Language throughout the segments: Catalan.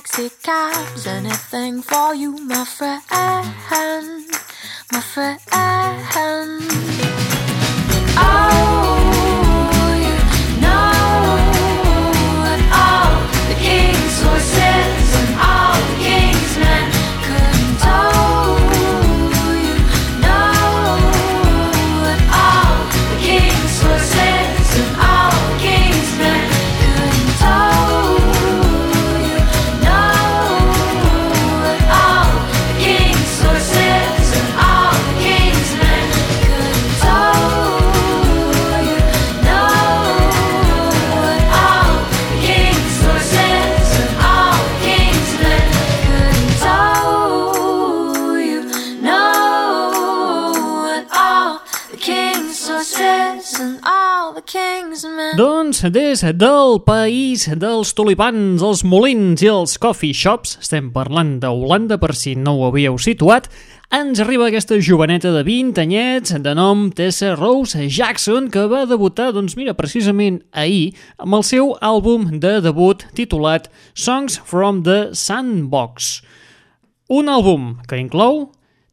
taxi cabs, anything for you, my friend, my friend. Doncs des del país dels tulipans, els molins i els coffee shops, estem parlant d'Holanda per si no ho havíeu situat, ens arriba aquesta joveneta de 20 anyets de nom Tessa Rose Jackson que va debutar, doncs mira, precisament ahir amb el seu àlbum de debut titulat Songs from the Sandbox. Un àlbum que inclou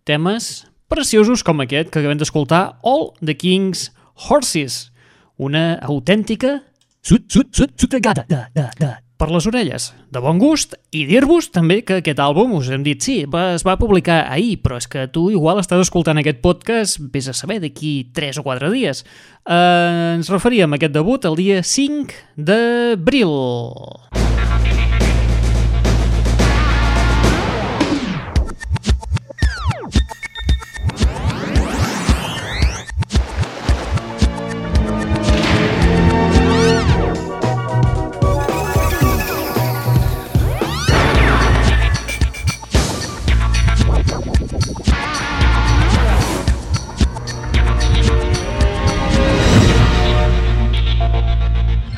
temes preciosos com aquest que acabem d'escoltar, All the King's Horses, una autèntica sut, sut, sut, sutregada de, de, de, per les orelles, de bon gust, i dir-vos també que aquest àlbum, us hem dit, sí, va, es va publicar ahir, però és que tu igual estàs escoltant aquest podcast, vés a saber, d'aquí 3 o 4 dies. Uh, ens referíem a aquest debut el dia 5 d'abril.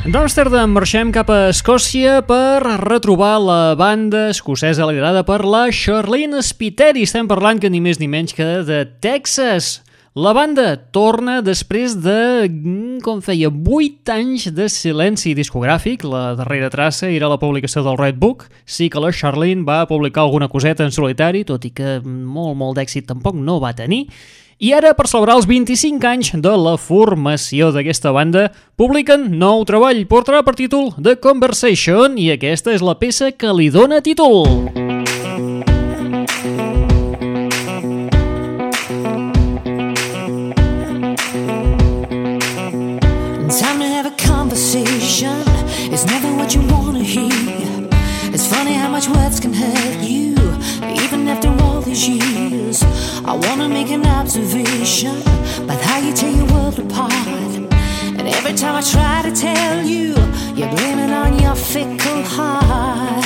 D'Amsterdam marxem cap a Escòcia per retrobar la banda escocesa liderada per la Charlene Spiteri. Estem parlant que ni més ni menys que de Texas. La banda torna després de, mm, com feia, 8 anys de silenci discogràfic. La darrera traça era la publicació del Red Book. Sí que la Charlene va publicar alguna coseta en solitari, tot i que molt, molt d'èxit tampoc no va tenir. I ara, per celebrar els 25 anys de la formació d'aquesta banda, publiquen nou treball, portarà per títol The Conversation i aquesta és la peça que li dóna títol. Conversation It's never what you wanna hear. It's funny how much words can hurt you Even after all these years. I wanna make an observation about how you tear your world apart. And every time I try to tell you, you're blaming on your fickle heart.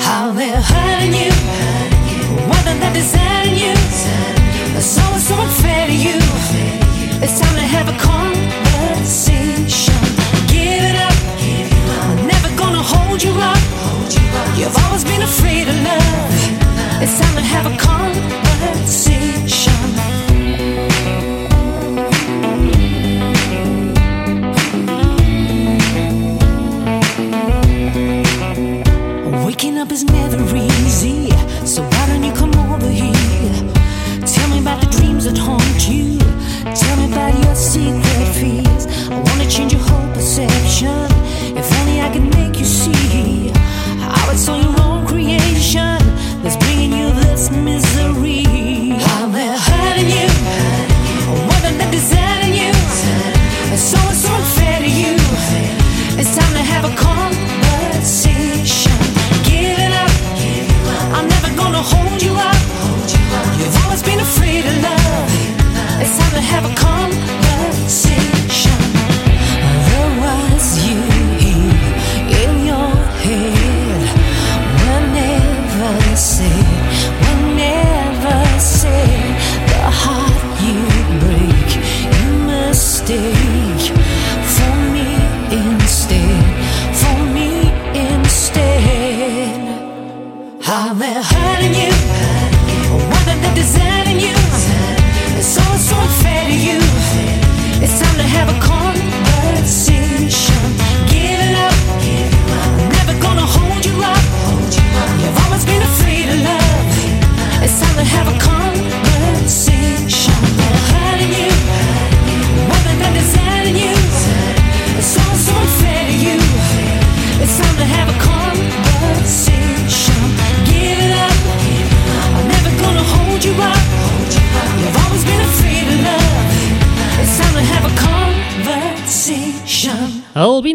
How they're hurting you, whether they're deserting you. So it's so unfair to you. It's time to have a conversation. Give it up. I'm never gonna hold you up. You've always been afraid of love. It's time to have a conversation. Waking up is never easy,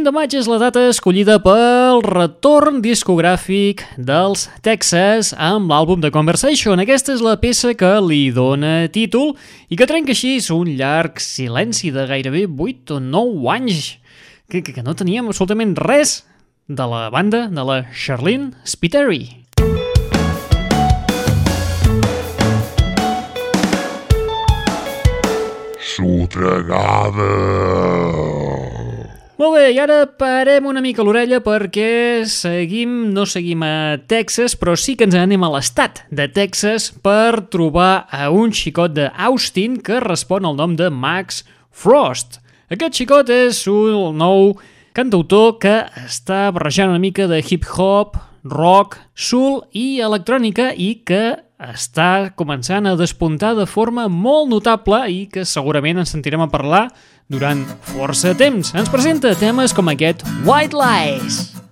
20 de maig és la data escollida pel retorn discogràfic dels Texas amb l'àlbum de Conversation. Aquesta és la peça que li dona títol i que trenca així un llarg silenci de gairebé 8 o 9 anys que, que, que no teníem absolutament res de la banda de la Charlene Spiteri. Sotregada. Molt bé, i ara parem una mica l'orella perquè seguim, no seguim a Texas, però sí que ens anem a l'estat de Texas per trobar a un xicot d'Austin que respon al nom de Max Frost. Aquest xicot és un nou cantautor que està barrejant una mica de hip-hop, rock, soul i electrònica i que està començant a despuntar de forma molt notable i que segurament ens sentirem a parlar durant força temps. Ens presenta temes com aquest White Lies.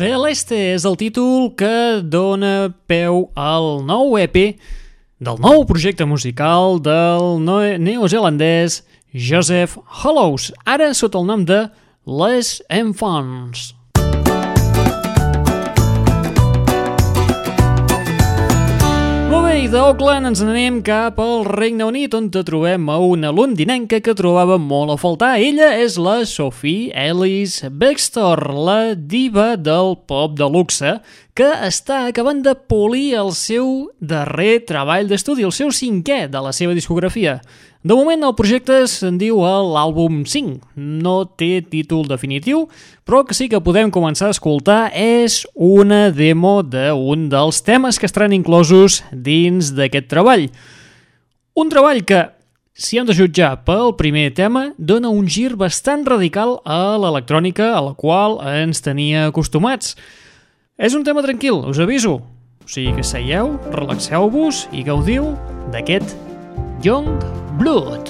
Celeste és el títol que dona peu al nou EP del nou projecte musical del neozelandès Joseph Hollows, ara sota el nom de Les Enfants. UK d'Auckland ens n'anem cap al Regne Unit on te trobem a una londinenca que trobava molt a faltar. Ella és la Sophie Ellis Bextor, la diva del pop de luxe, que està acabant de polir el seu darrer treball d'estudi, el seu cinquè de la seva discografia. De moment el projecte se'n diu l'àlbum 5. No té títol definitiu, però que sí que podem començar a escoltar és una demo d'un dels temes que estaran inclosos dins d'aquest treball. Un treball que, si hem de jutjar pel primer tema, dona un gir bastant radical a l'electrònica a la qual ens tenia acostumats. És un tema tranquil, us aviso. O sigui que seieu, relaxeu-vos i gaudiu d'aquest Young Blood.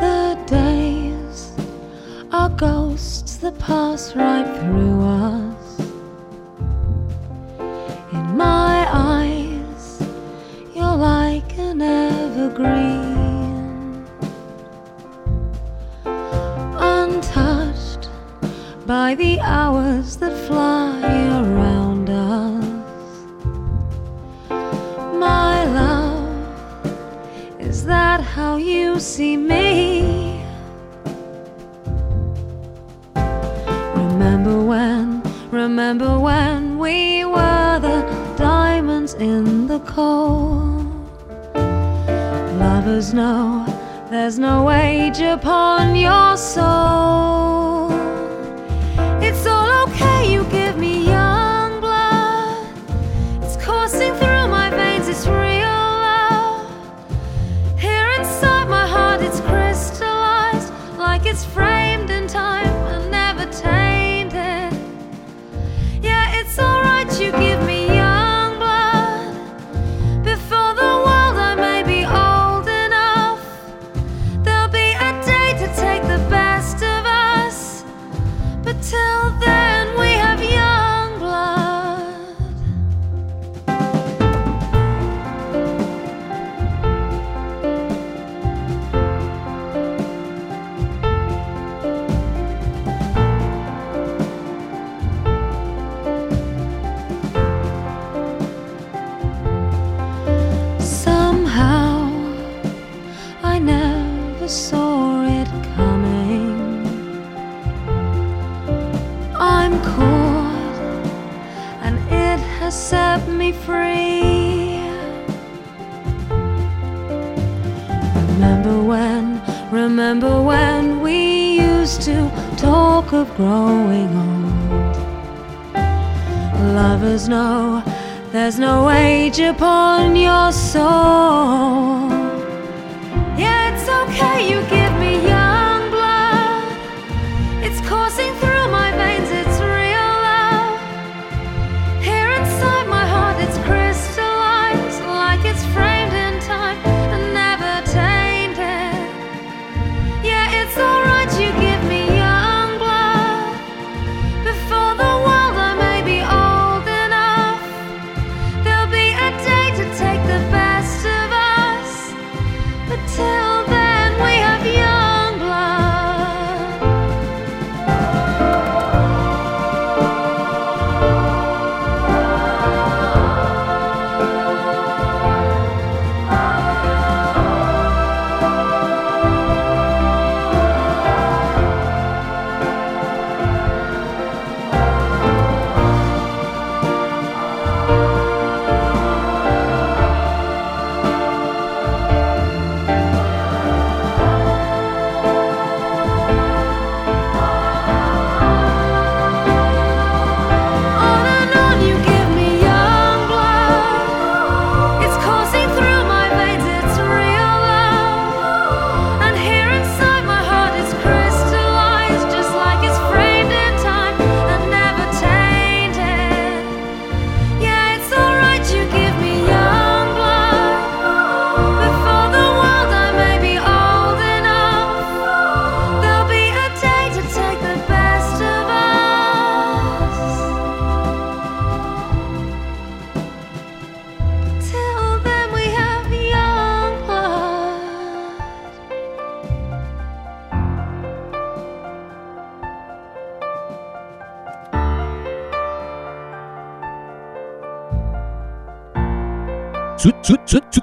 The days are ghosts that pass right through us. In my eyes, you're like an evergreen, by the hours that fly around us. My love. Is that how you see me? Remember when, remember when we were the diamonds in the coal? Lovers know there's no age upon your soul. Of growing old. Lovers know there's no age upon your soul. Yeah, it's okay, you give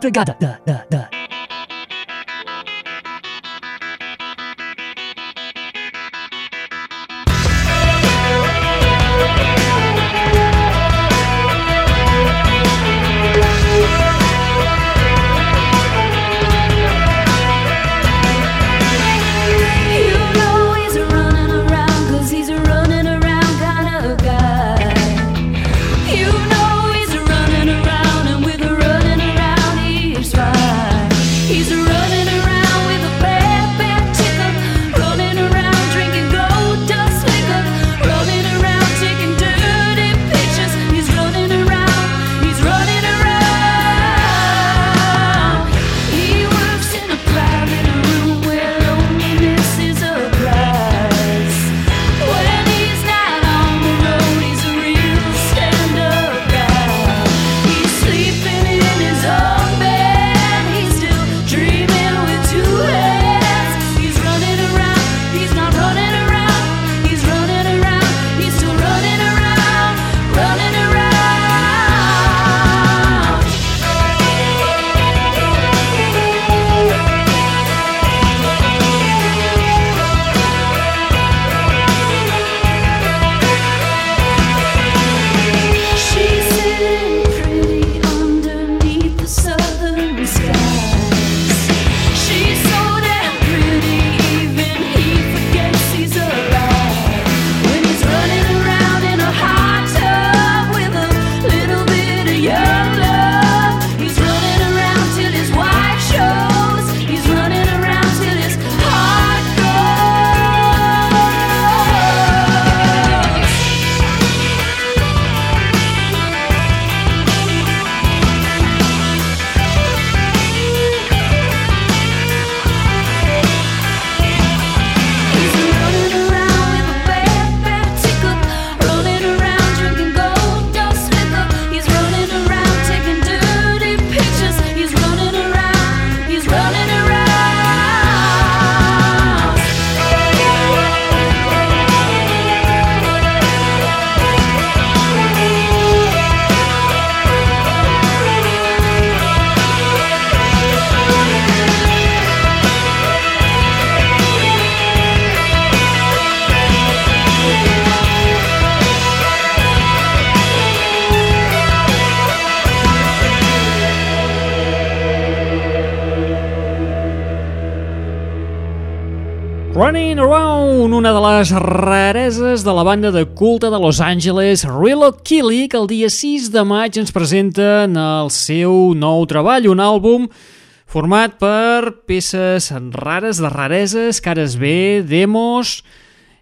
sud, sud, sudregada, da, da, les rareses de la banda de culte de Los Angeles, Real O'Killy, que el dia 6 de maig ens presenten el seu nou treball, un àlbum format per peces rares, de rareses, cares B, demos,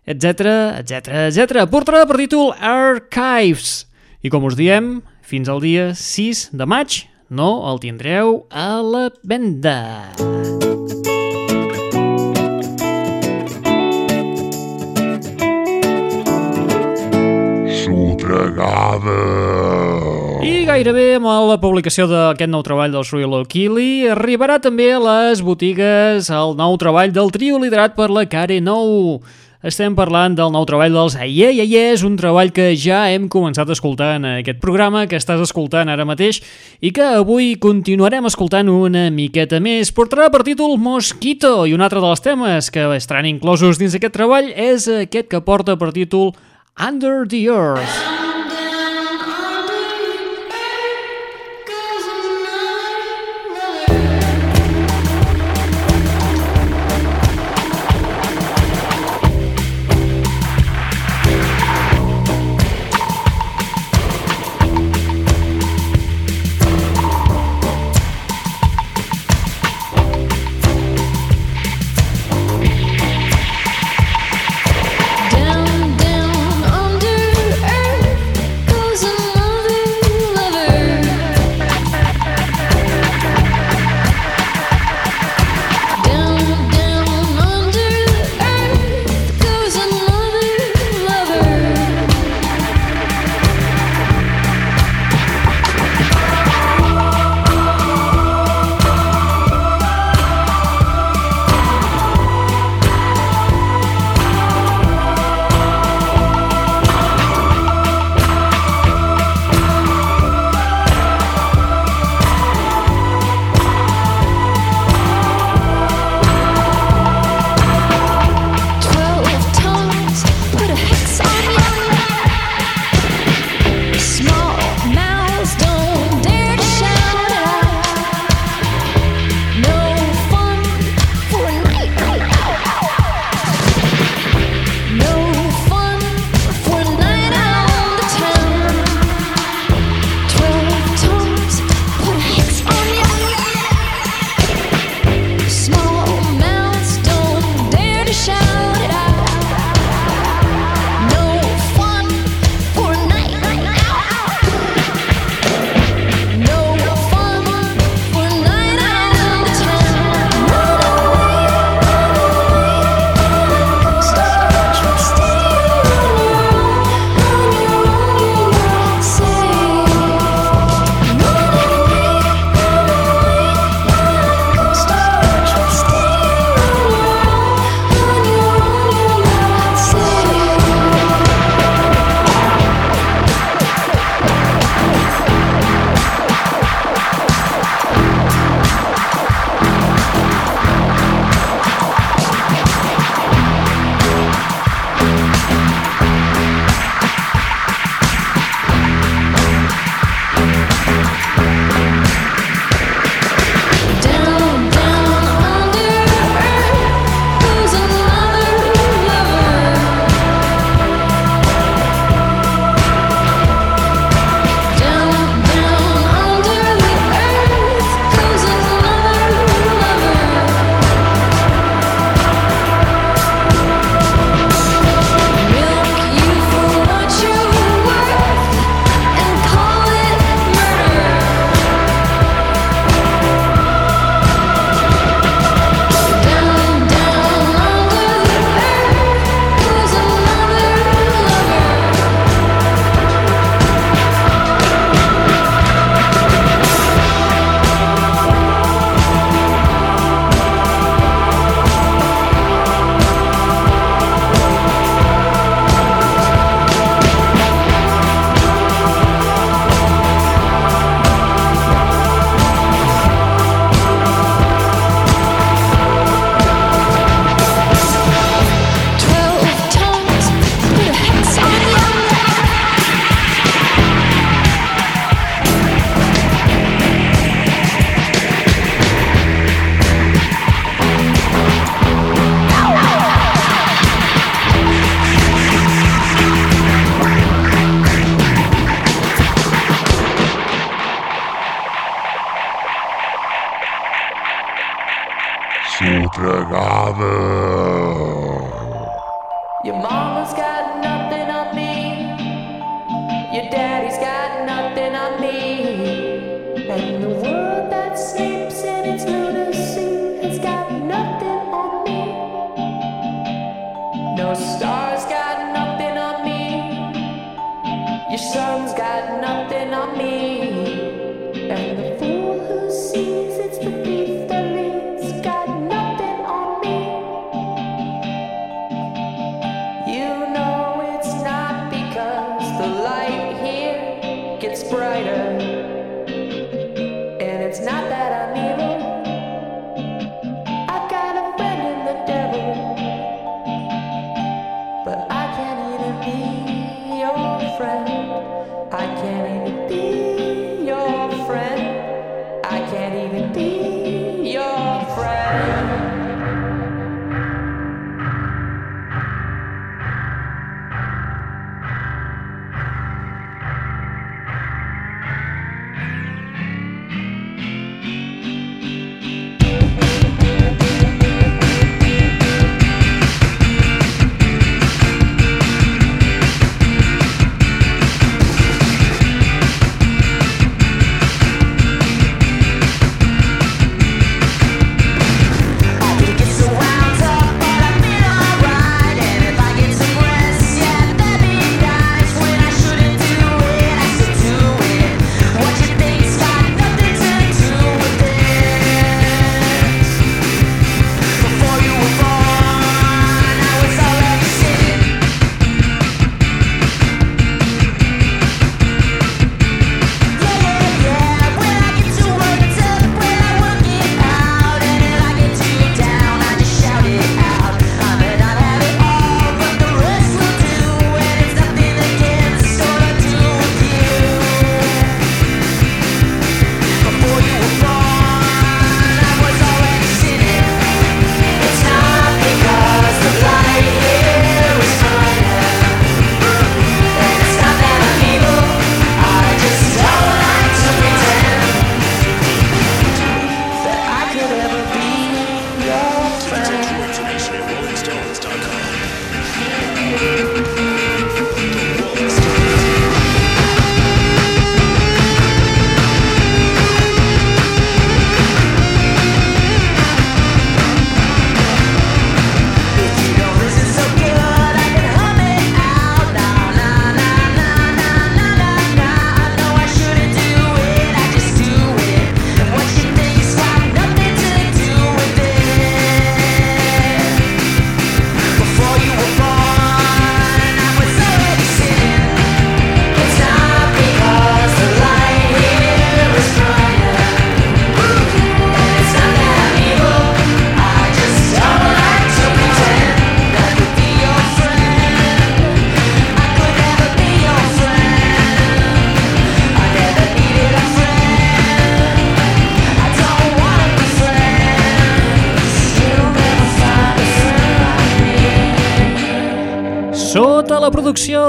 etc etc etc. Portarà per títol Archives. I com us diem, fins al dia 6 de maig no el tindreu a la venda. Sotregada. I gairebé amb la publicació d'aquest nou treball dels Real O'Killy arribarà també a les botigues el nou treball del trio liderat per la Care Nou. Estem parlant del nou treball dels Aie Aie, és un treball que ja hem començat a escoltar en aquest programa, que estàs escoltant ara mateix i que avui continuarem escoltant una miqueta més. Portarà per títol Mosquito i un altre dels temes que estaran inclosos dins aquest treball és aquest que porta per títol Under the earth. habe.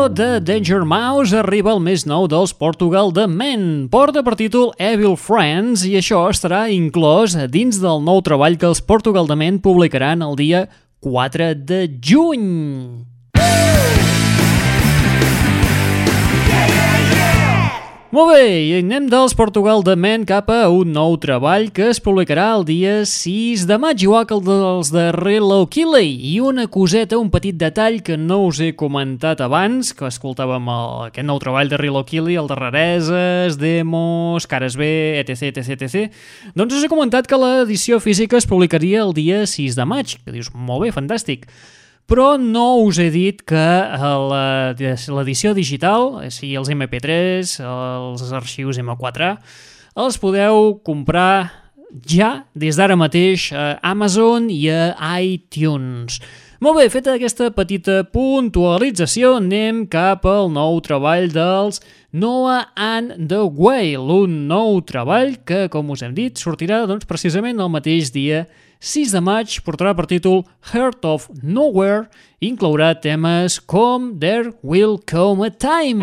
De Danger Mouse arriba el més nou dels Portugal de Men. Porta per títol Evil Friends i això estarà inclòs dins del nou treball que els Portugal de Men publicaran el dia 4 de juny. Molt bé, i anem dels Portugal de Men cap a un nou treball que es publicarà el dia 6 de maig, igual que el dels de Relo Killey. I una coseta, un petit detall que no us he comentat abans, que escoltàvem el, aquest nou treball de Relo Killey, el de rareses, demos, cares B, etc, etc, etc. Doncs us he comentat que l'edició física es publicaria el dia 6 de maig, que dius, molt bé, fantàstic però no us he dit que la- l'edició digital, o sigui, els MP3, els arxius M4A, els podeu comprar ja des d'ara mateix a Amazon i a iTunes. Molt bé, feta aquesta petita puntualització, anem cap al nou treball dels Noah and the Whale, un nou treball que, com us hem dit, sortirà doncs, precisament el mateix dia 6 de maig, portarà per títol Heart of Nowhere, i inclourà temes com There Will Come a Time.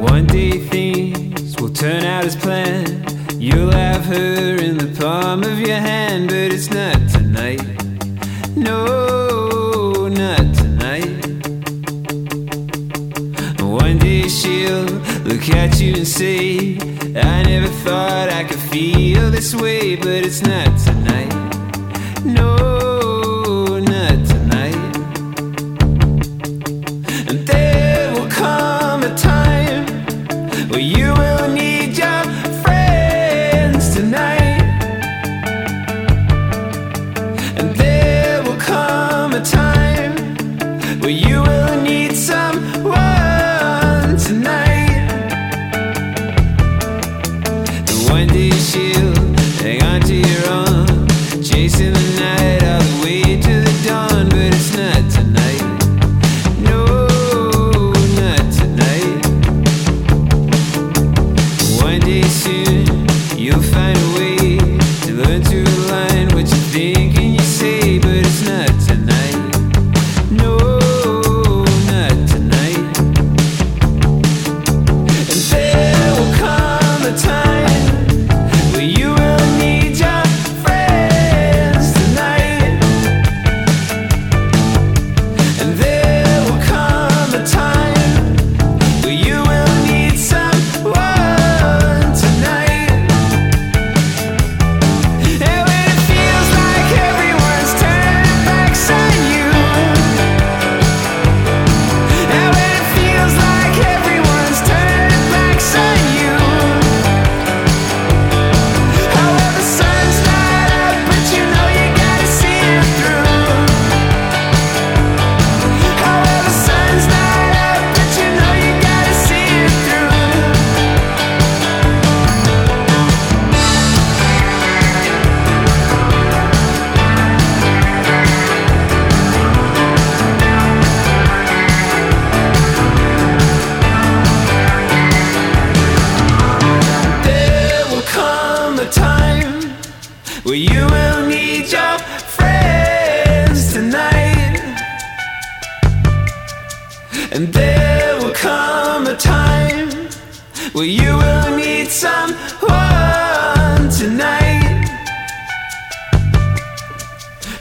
One day things will turn out as planned. You'll have her in the palm of your hand, but it's not look at you and say, I never thought I could feel this way, but it's not tonight. No, not tonight. And there will come a time where you will.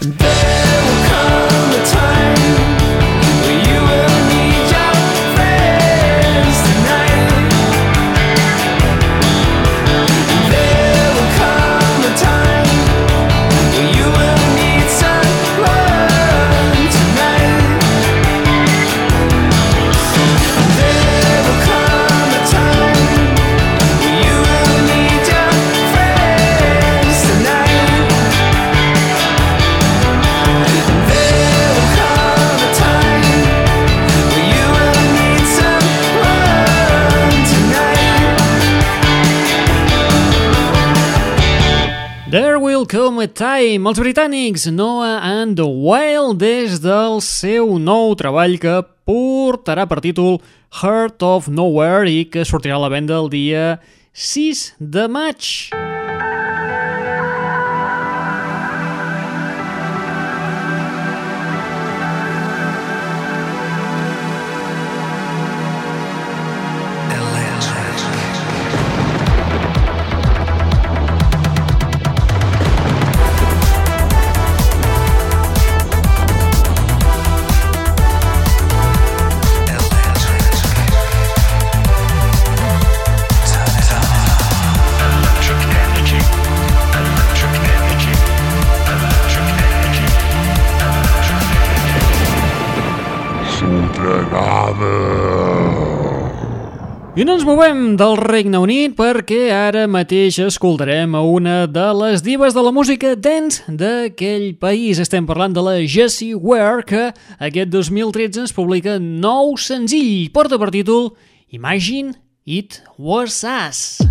They One Time, els britànics Noah and the Wild des del seu nou treball que portarà per títol Heart of Nowhere i que sortirà a la venda el dia 6 de maig. I no ens movem del Regne Unit perquè ara mateix escoltarem a una de les divas de la música dance d'aquell país. Estem parlant de la Jessie Ware, que aquest 2013 ens publica nou senzill. Porta per títol Imagine It Was Us.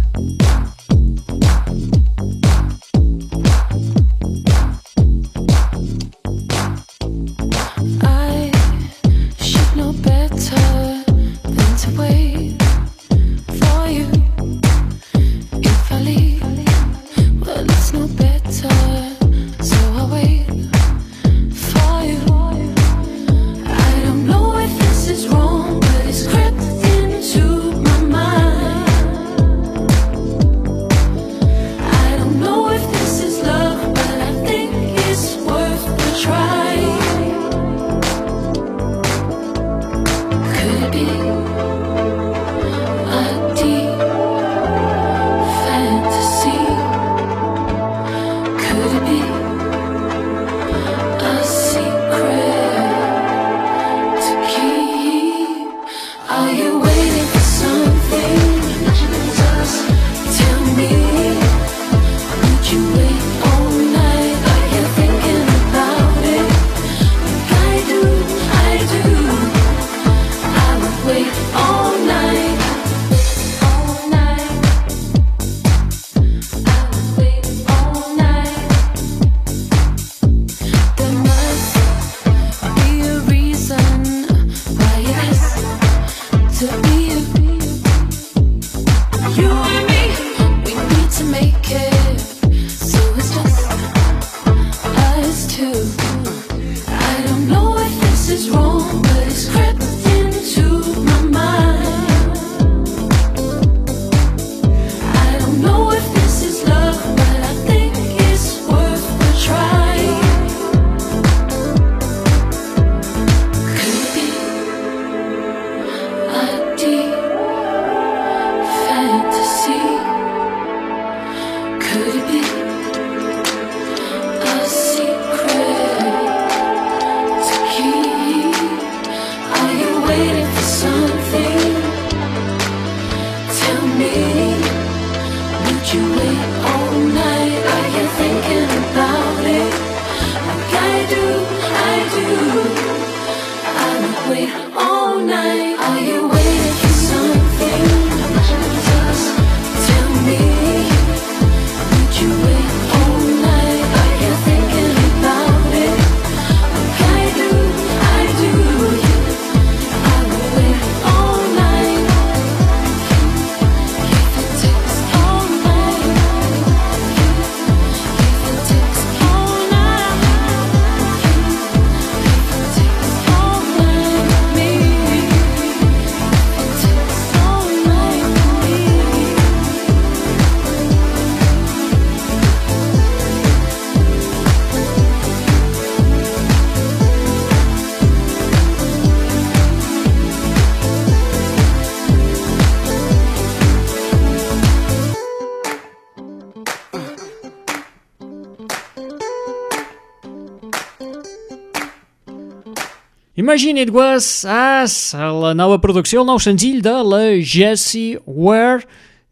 Imagine It Was Us, la nova producció, el nou senzill de la Jessie Ware,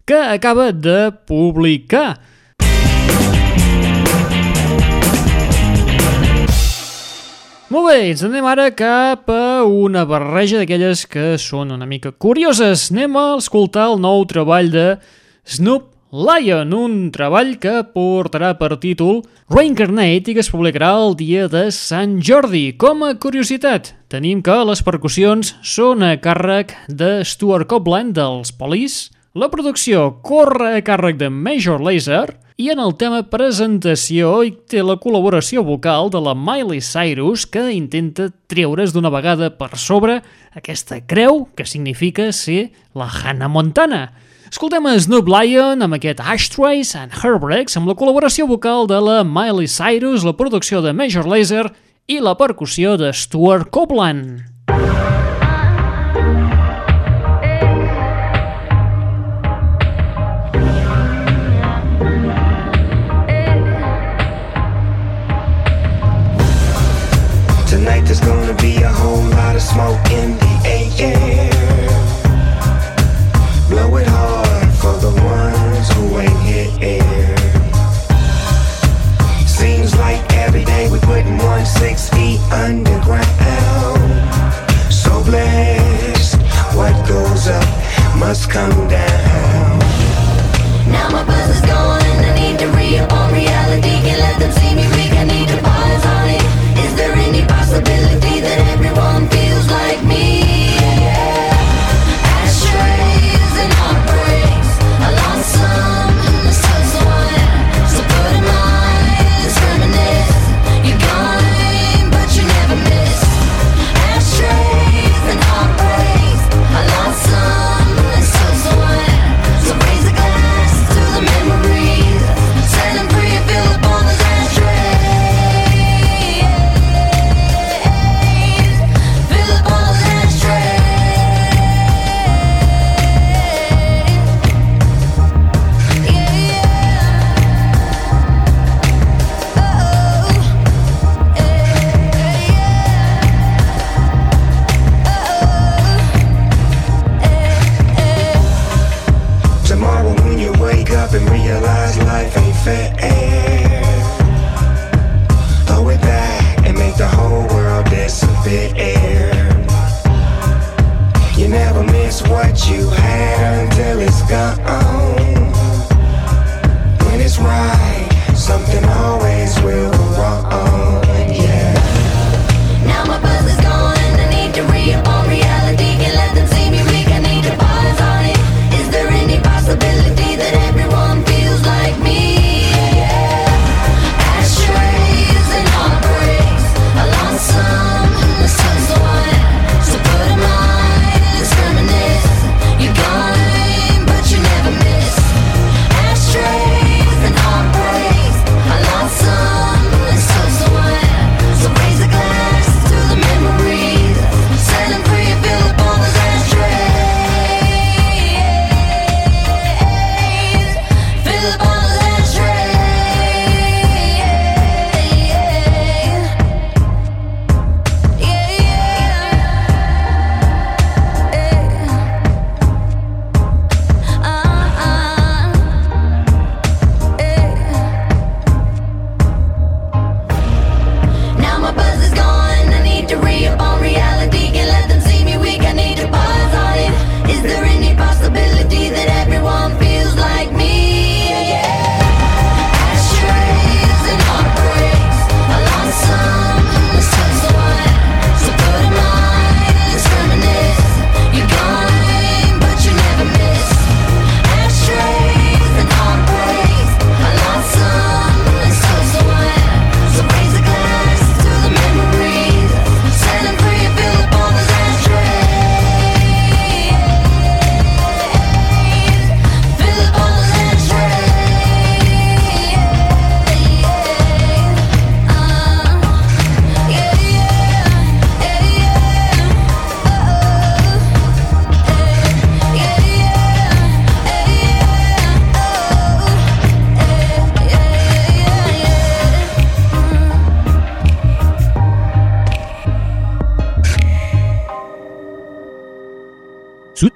que acaba de publicar. Molt bé, ens anem ara cap a una barreja d'aquelles que són una mica curioses. Anem a escoltar el nou treball de Snoop Lion, un treball que portarà per títol Reincarnate i que es publicarà el dia de Sant Jordi. Com a curiositat, tenim que les percussions són a càrrec de Stuart Copeland dels Police, la producció corre a càrrec de Major Lazer i en el tema presentació hi té la col·laboració vocal de la Miley Cyrus que intenta treure's d'una vegada per sobre aquesta creu que significa ser la Hannah Montana. Escoltem a Snoop Lion amb aquest Ashtrays and Heartbreaks amb la col·laboració vocal de la Miley Cyrus, la producció de Major Lazer i la percussió de Stuart Copeland. Tonight there's gonna be a whole lot of smoke in the underground. So blessed, what goes up must come down.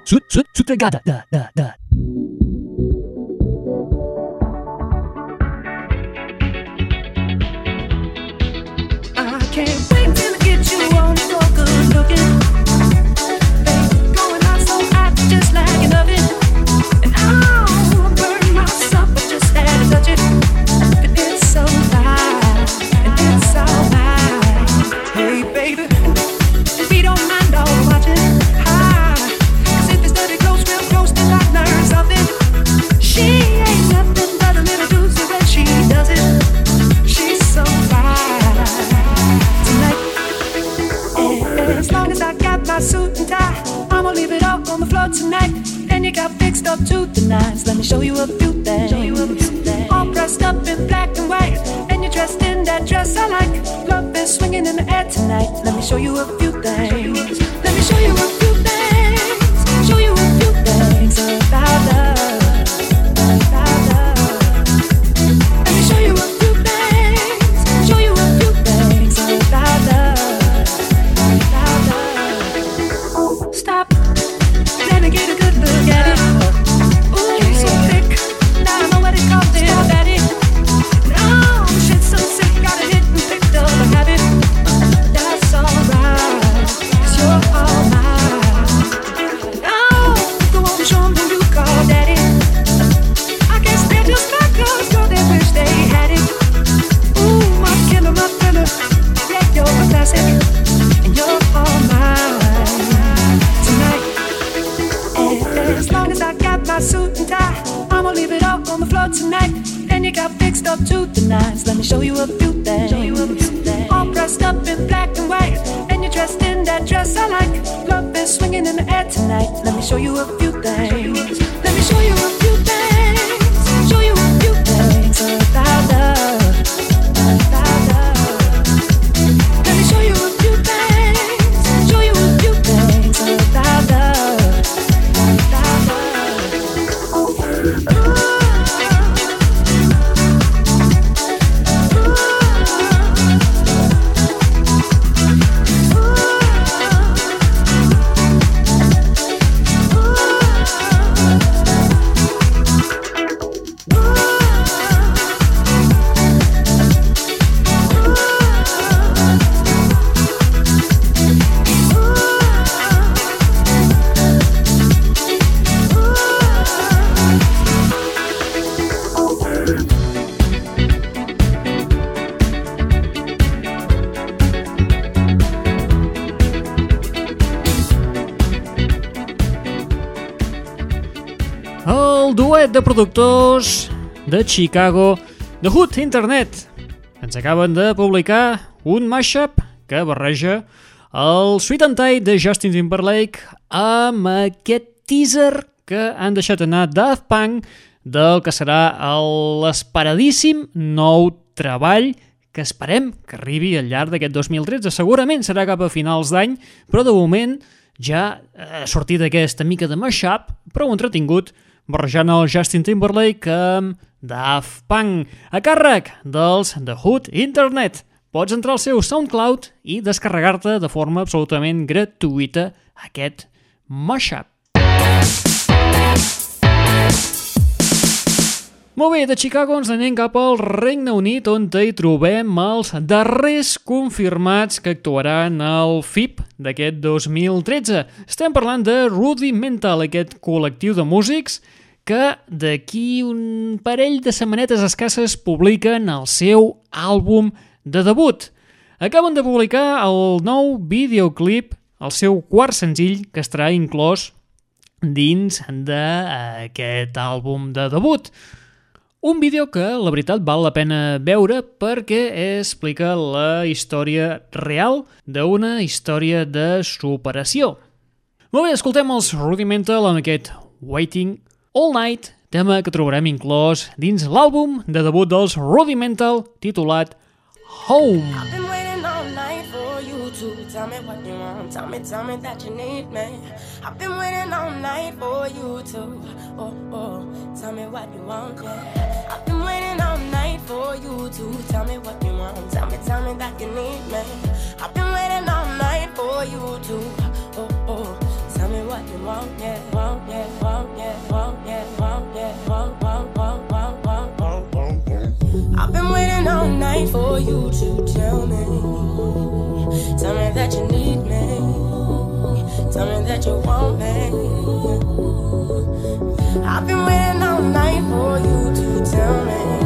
Sut, sut, sut, sutregada, da, da, da. To the nines. Let me show you a few things. All dressed up in black and white, and you're dressed in that dress I like. Love is swinging in the air tonight. Let me show you a few things. Let me show you a few things. Show you a few belly. Let me show you a few things about love. About love. Let me show productors de Chicago, The Hood Internet, ens acaben de publicar un mashup que barreja el Sweet and Tight de Justin Timberlake amb aquest teaser que han deixat anar Daft Punk del que serà l'esperadíssim nou treball que esperem que arribi al llarg d'aquest 2013. Segurament serà cap a finals d'any, però de moment ja ha sortit aquesta mica de mashup, prou entretingut, barrejant el Justin Timberlake amb Daft Punk, a càrrec dels The Hood Internet. Pots entrar al seu SoundCloud i descarregar-te de forma absolutament gratuïta aquest mashup. Molt bé, de Chicago ens anem cap al Regne Unit on hi trobem els darrers confirmats que actuaran al FIP d'aquest 2013. Estem parlant de Rudimental, aquest col·lectiu de músics que d'aquí un parell de setmanetes escasses publiquen el seu àlbum de debut. Acaben de publicar el nou videoclip, el seu quart senzill, que estarà inclòs dins d'aquest àlbum de debut. Un vídeo que, la veritat, val la pena veure perquè explica la història real d'una història de superació. Molt bé, escoltem els Rudimental amb aquest Waiting All Night, tema que trobarem inclòs dins l'àlbum de debut dels Rudimental titulat Home. Been waiting all night for you to tell me what you want. Tell me, tell me that you need me. I've been waiting all night for you to. Oh, oh, tell me what you want, yeah. I've been waiting all night for you to. Tell me what you want. Tell me, tell me that you need me. I've been waiting all night for you to. Oh, oh, tell me what you want, yeah. Want, yeah, want, yeah, want, yeah, want, yeah, want, want, want, want, want, want, want, want. I've been waiting all night for you to tell me. Tell me that you need Tell me that you want me. I've been waiting all night for you to tell me.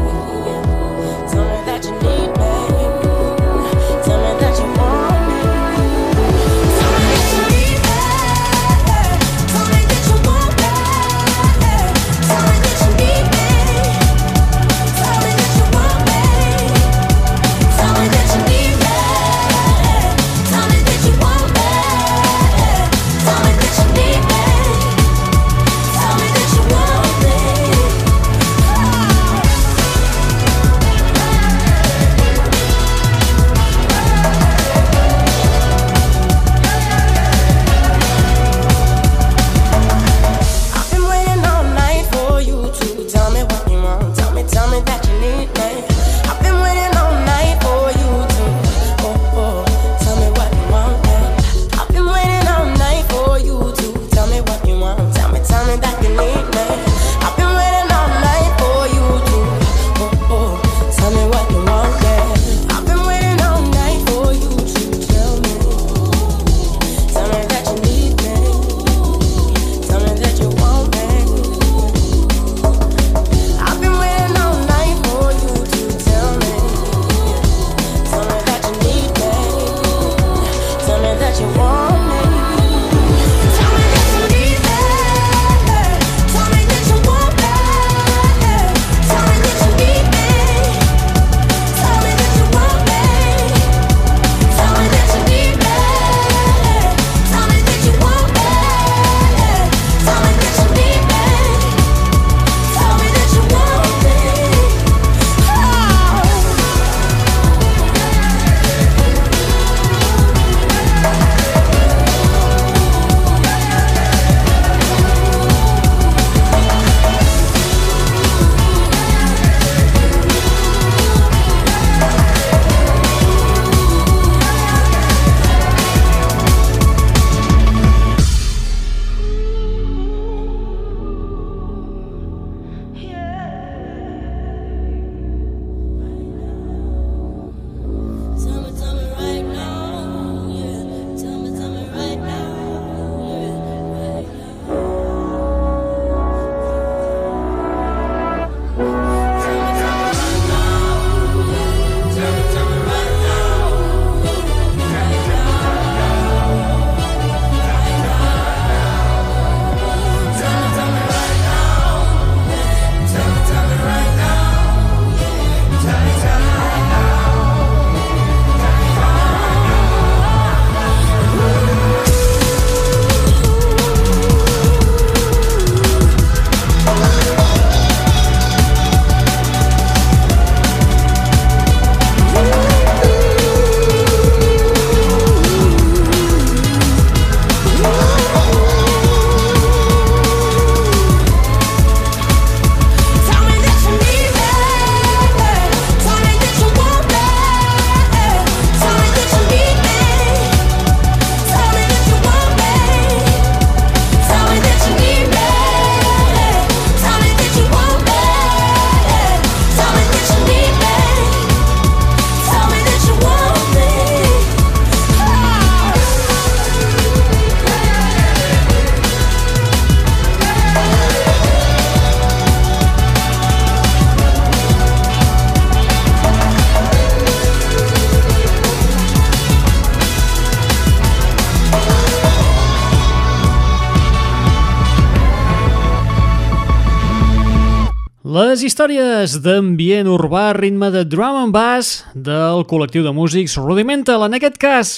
Les històries d'ambient urbà a ritme de drum and bass del col·lectiu de músics Rudimental. En aquest cas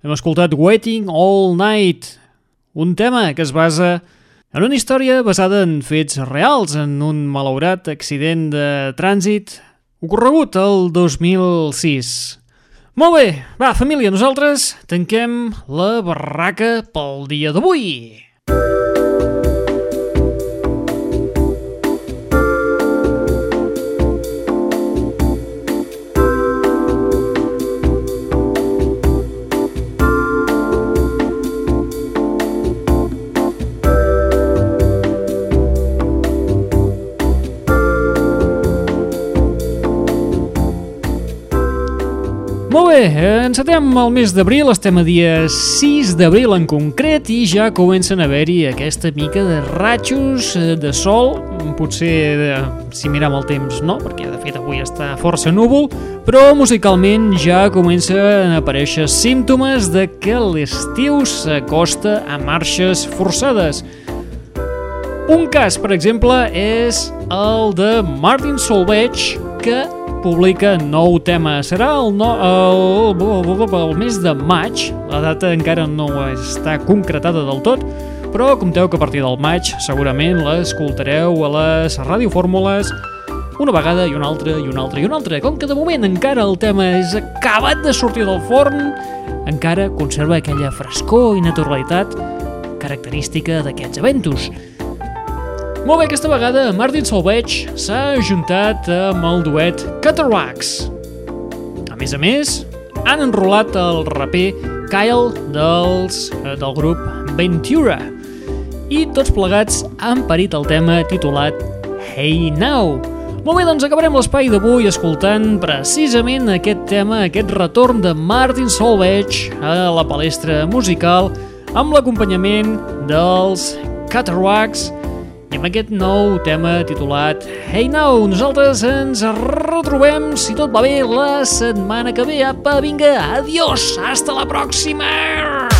hem escoltat Waiting All Night, un tema que es basa en una història basada en fets reals, en un malaurat accident de trànsit ocorregut el 2006. Molt bé, va, família, nosaltres tanquem la barraca pel dia d'avui. Música bé, encetem el mes d'abril, estem a dia 6 d'abril en concret i ja comencen a haver-hi aquesta mica de ratxos eh, de sol, potser de, si mirem el temps no, perquè de fet avui està força núvol, però musicalment ja comencen a aparèixer símptomes de que l'estiu s'acosta a marxes forçades. Un cas, per exemple, és el de Martin Solveig, que publica nou tema. Serà el, no, el, el, el mes de maig, la data encara no està concretada del tot, però compteu que a partir del maig segurament l'escoltareu a les radiofórmules una vegada i una altra i una altra i una altra. Com que de moment encara el tema és acabat de sortir del forn, encara conserva aquella frescor i naturalitat característica d'aquests eventos. Molt bé, aquesta vegada Martin Solveig s'ha ajuntat amb el duet Cataracts. A més a més, han enrolat el raper Kyle dels, eh, del grup Ventura i tots plegats han parit el tema titulat Hey Now. Molt bé, doncs acabarem l'espai d'avui escoltant precisament aquest tema, aquest retorn de Martin Solveig a la palestra musical amb l'acompanyament dels Cataracts i amb aquest nou tema titulat Hey Now, nosaltres ens retrobem, si tot va bé, la setmana que ve. Apa, vinga, adiós, hasta la pròxima!